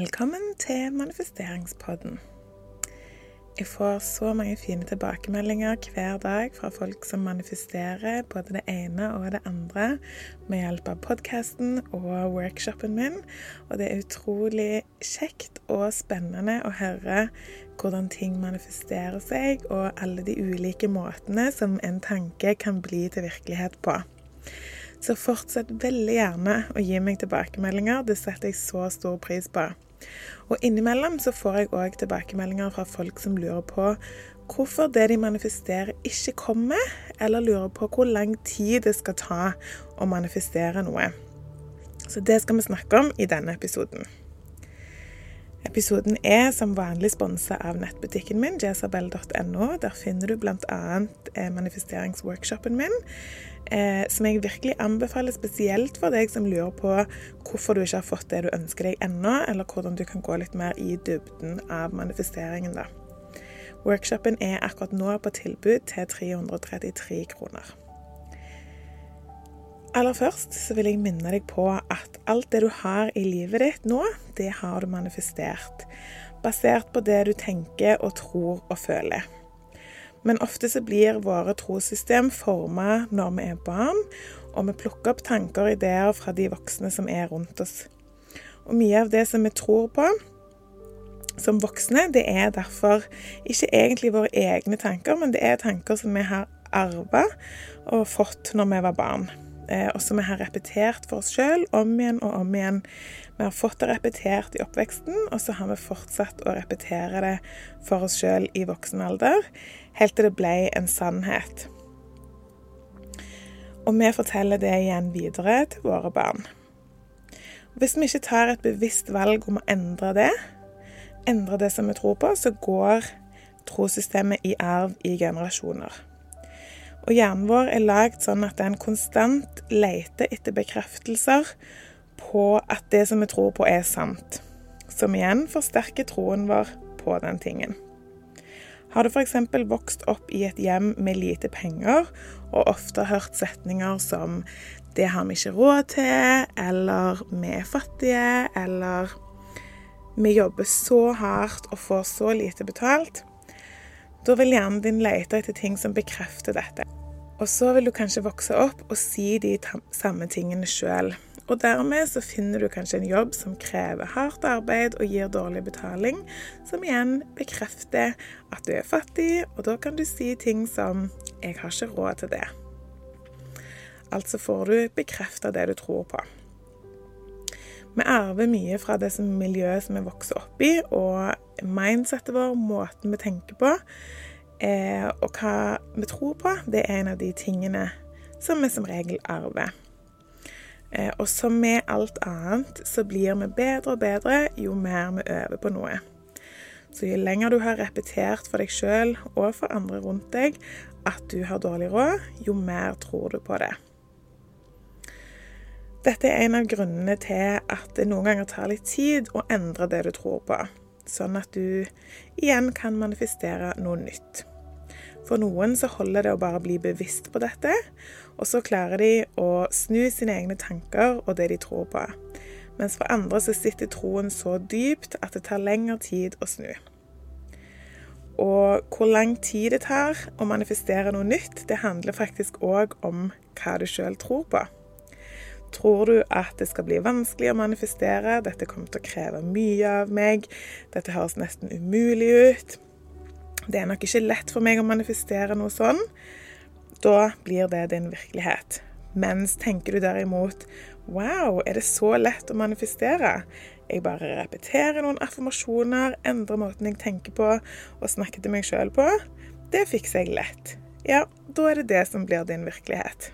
Velkommen til manifesteringspodden. Jeg får så mange fine tilbakemeldinger hver dag fra folk som manifesterer både det ene og det andre med hjelp av podkasten og workshopen min. Og det er utrolig kjekt og spennende å høre hvordan ting manifesterer seg, og alle de ulike måtene som en tanke kan bli til virkelighet på. Så fortsett veldig gjerne å gi meg tilbakemeldinger. Det setter jeg så stor pris på. Og innimellom så får jeg òg tilbakemeldinger fra folk som lurer på hvorfor det de manifesterer, ikke kommer, eller lurer på hvor lang tid det skal ta å manifestere noe. Så det skal vi snakke om i denne episoden. Episoden er som vanlig sponsa av nettbutikken min, jezabel.no. Der finner du bl.a. Eh, manifesteringsworkshopen min, eh, som jeg virkelig anbefaler spesielt for deg som lurer på hvorfor du ikke har fått det du ønsker deg ennå, eller hvordan du kan gå litt mer i dybden av manifesteringen. da. Workshopen er akkurat nå på tilbud til 333 kroner. Aller først så vil jeg minne deg på at alt det du har i livet ditt nå, det har du manifestert. Basert på det du tenker og tror og føler. Men ofte så blir våre trossystem forma når vi er barn, og vi plukker opp tanker og ideer fra de voksne som er rundt oss. Og mye av det som vi tror på som voksne, det er derfor ikke egentlig våre egne tanker, men det er tanker som vi har arva og fått når vi var barn. Eh, og som vi har repetert for oss sjøl om igjen og om igjen. Vi har fått det repetert i oppveksten, og så har vi fortsatt å repetere det for oss sjøl i voksen alder, helt til det ble en sannhet. Og vi forteller det igjen videre til våre barn. Hvis vi ikke tar et bevisst valg om å endre det, endre det som vi tror på, så går trossystemet i arv i generasjoner. Og hjernen vår er lagd sånn at den konstant leter etter bekreftelser på at det som vi tror på, er sant. Som igjen forsterker troen vår på den tingen. Har du f.eks. vokst opp i et hjem med lite penger, og ofte hørt setninger som 'det har vi ikke råd til', eller 'vi er fattige', eller 'vi jobber så hardt og får så lite betalt', da vil hjernen din lete etter ting som bekrefter dette. Og så vil du kanskje vokse opp og si de samme tingene sjøl. Og dermed så finner du kanskje en jobb som krever hardt arbeid og gir dårlig betaling, som igjen bekrefter at du er fattig, og da kan du si ting som 'jeg har ikke råd til det'. Altså får du bekrefta det du tror på. Vi arver mye fra det som miljøet som vi vokser opp i, og mindsettet vår, måten vi tenker på, eh, og hva vi tror på, det er en av de tingene som vi som regel arver. Eh, og som med alt annet, så blir vi bedre og bedre jo mer vi øver på noe. Så jo lenger du har repetert for deg sjøl og for andre rundt deg at du har dårlig råd, jo mer tror du på det. Dette er en av grunnene til at det noen ganger tar litt tid å endre det du tror på, sånn at du igjen kan manifestere noe nytt. For noen så holder det å bare bli bevisst på dette, og så klarer de å snu sine egne tanker og det de tror på. Mens for andre så sitter troen så dypt at det tar lengre tid å snu. Og hvor lang tid det tar å manifestere noe nytt, det handler faktisk òg om hva du sjøl tror på. Tror du at det skal bli vanskelig å manifestere? Dette kommer til å kreve mye av meg. Dette høres nesten umulig ut. Det er nok ikke lett for meg å manifestere noe sånn. Da blir det din virkelighet. Mens tenker du derimot Wow, er det så lett å manifestere? Jeg bare repeterer noen affirmasjoner, endrer måten jeg tenker på og snakker til meg sjøl på. Det fikser jeg lett. Ja, da er det det som blir din virkelighet.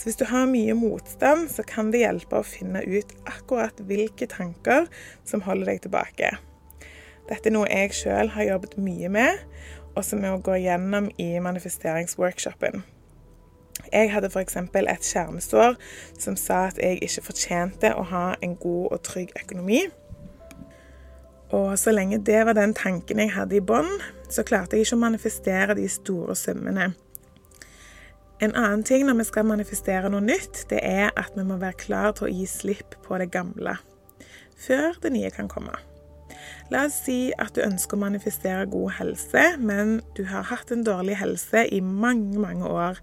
Så hvis du har mye motstand, så kan det hjelpe å finne ut akkurat hvilke tanker som holder deg tilbake. Dette er noe jeg sjøl har jobbet mye med, og som vi går gjennom i manifesteringsworkshopen. Jeg hadde f.eks. et skjermsår som sa at jeg ikke fortjente å ha en god og trygg økonomi. Og så lenge det var den tanken jeg hadde i bånn, så klarte jeg ikke å manifestere de store summene. En annen ting når vi skal manifestere noe nytt, det er at vi må være klar til å gi slipp på det gamle. før det nye kan komme. La oss si at du ønsker å manifestere god helse, men du har hatt en dårlig helse i mange, mange år.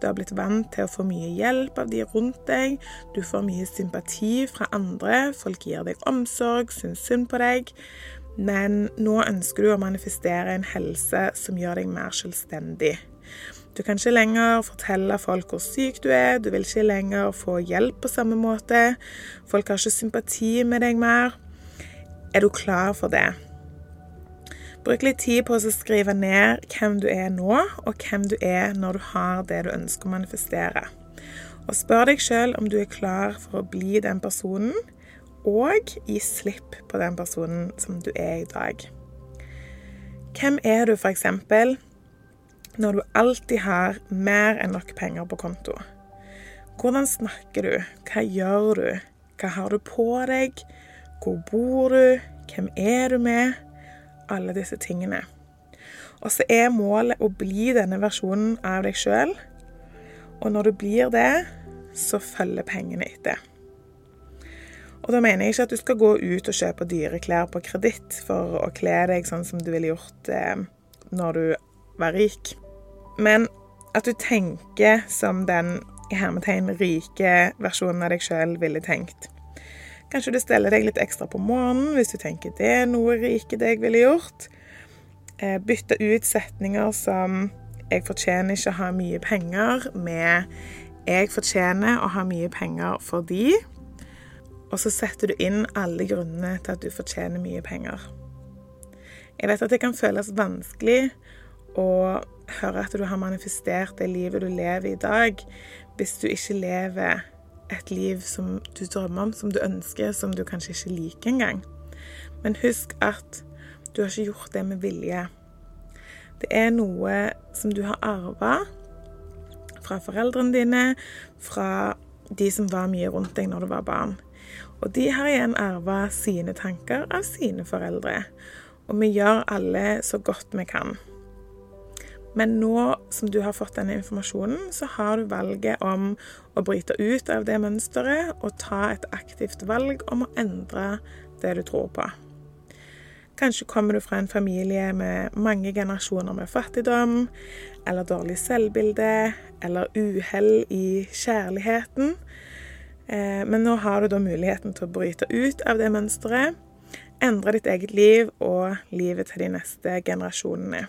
Du har blitt vant til å få mye hjelp av de rundt deg, du får mye sympati fra andre, folk gir deg omsorg, syns synd på deg. Men nå ønsker du å manifestere en helse som gjør deg mer selvstendig. Du kan ikke lenger fortelle folk hvor syk du er, du vil ikke lenger få hjelp på samme måte. Folk har ikke sympati med deg mer. Er du klar for det? Bruk litt tid på å skrive ned hvem du er nå, og hvem du er når du har det du ønsker å manifestere. Og spør deg sjøl om du er klar for å bli den personen, og gi slipp på den personen som du er i dag. Hvem er du f.eks. når du alltid har mer enn nok penger på konto? Hvordan snakker du? Hva gjør du? Hva har du på deg? Hvor bor du? Hvem er du med? Alle disse tingene. Og så er målet å bli denne versjonen av deg sjøl. Og når du blir det, så følger pengene etter. Og da mener jeg ikke at du skal gå ut og kjøpe dyre klær på kreditt for å kle deg sånn som du ville gjort eh, når du var rik. Men at du tenker som den i hermetegn rike versjonen av deg sjøl ville tenkt. Kanskje du steller deg litt ekstra på morgenen hvis du tenker det er noe rike deg ville gjort. Eh, bytte ut setninger som 'jeg fortjener ikke å ha mye penger' med 'jeg fortjener å ha mye penger fordi' Og så setter du inn alle grunnene til at du fortjener mye penger. Jeg vet at det kan føles vanskelig å høre at du har manifestert det livet du lever i dag, hvis du ikke lever et liv som du drømmer om, som du ønsker, som du kanskje ikke liker engang. Men husk at du har ikke gjort det med vilje. Det er noe som du har arva fra foreldrene dine, fra de som var mye rundt deg når du var barn. Og de har igjen arva sine tanker av sine foreldre. Og vi gjør alle så godt vi kan. Men nå som du har fått denne informasjonen, så har du valget om å bryte ut av det mønsteret og ta et aktivt valg om å endre det du tror på. Kanskje kommer du fra en familie med mange generasjoner med fattigdom, eller dårlig selvbilde, eller uhell i kjærligheten. Eh, men nå har du da muligheten til å bryte ut av det mønsteret, endre ditt eget liv og livet til de neste generasjonene.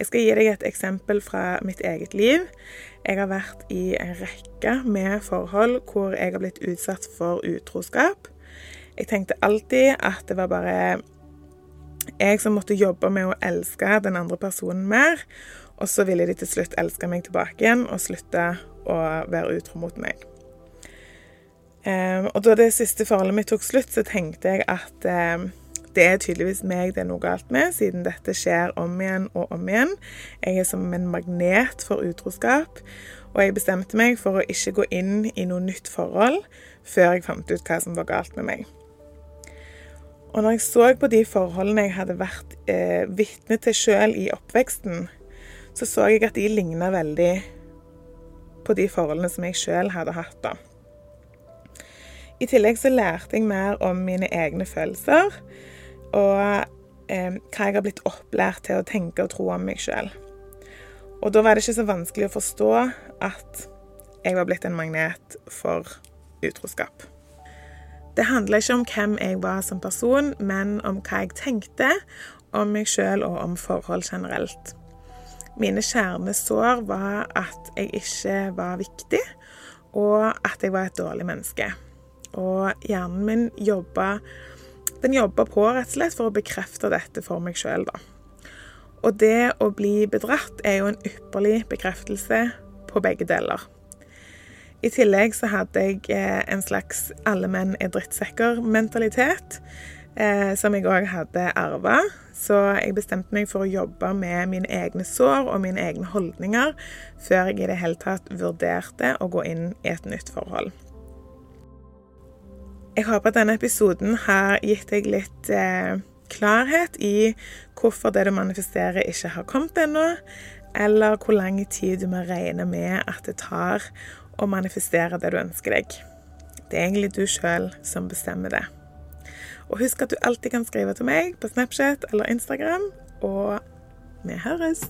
Jeg skal gi deg et eksempel fra mitt eget liv. Jeg har vært i en rekke med forhold hvor jeg har blitt utsatt for utroskap. Jeg tenkte alltid at det var bare jeg som måtte jobbe med å elske den andre personen mer, og så ville de til slutt elske meg tilbake igjen og slutte å være utro mot meg. Um, og da det siste forholdet mitt tok slutt, så tenkte jeg at um, det er tydeligvis meg det er noe galt med, siden dette skjer om igjen og om igjen. Jeg er som en magnet for utroskap, og jeg bestemte meg for å ikke gå inn i noe nytt forhold før jeg fant ut hva som var galt med meg. Og når jeg så på de forholdene jeg hadde vært eh, vitne til sjøl i oppveksten, så så jeg at de ligna veldig på de forholdene som jeg sjøl hadde hatt. da. I tillegg så lærte jeg mer om mine egne følelser, og eh, hva jeg har blitt opplært til å tenke og tro om meg sjøl. Og da var det ikke så vanskelig å forstå at jeg var blitt en magnet for utroskap. Det handla ikke om hvem jeg var som person, men om hva jeg tenkte om meg sjøl og om forhold generelt. Mine kjernesår var at jeg ikke var viktig, og at jeg var et dårlig menneske. Og hjernen min jobba den jobber på rett og slett for å bekrefte dette for meg sjøl, da. Og det å bli bedratt er jo en ypperlig bekreftelse på begge deler. I tillegg så hadde jeg eh, en slags 'alle menn er drittsekker'-mentalitet, eh, som jeg òg hadde arva. Så jeg bestemte meg for å jobbe med mine egne sår og mine egne holdninger før jeg i det hele tatt vurderte å gå inn i et nytt forhold. Jeg håper at denne episoden har gitt deg litt eh, klarhet i hvorfor det du manifesterer, ikke har kommet ennå, eller hvor lang tid du må regne med at det tar å manifestere det du ønsker deg. Det er egentlig du sjøl som bestemmer det. Og husk at du alltid kan skrive til meg på Snapchat eller Instagram, og vi høres!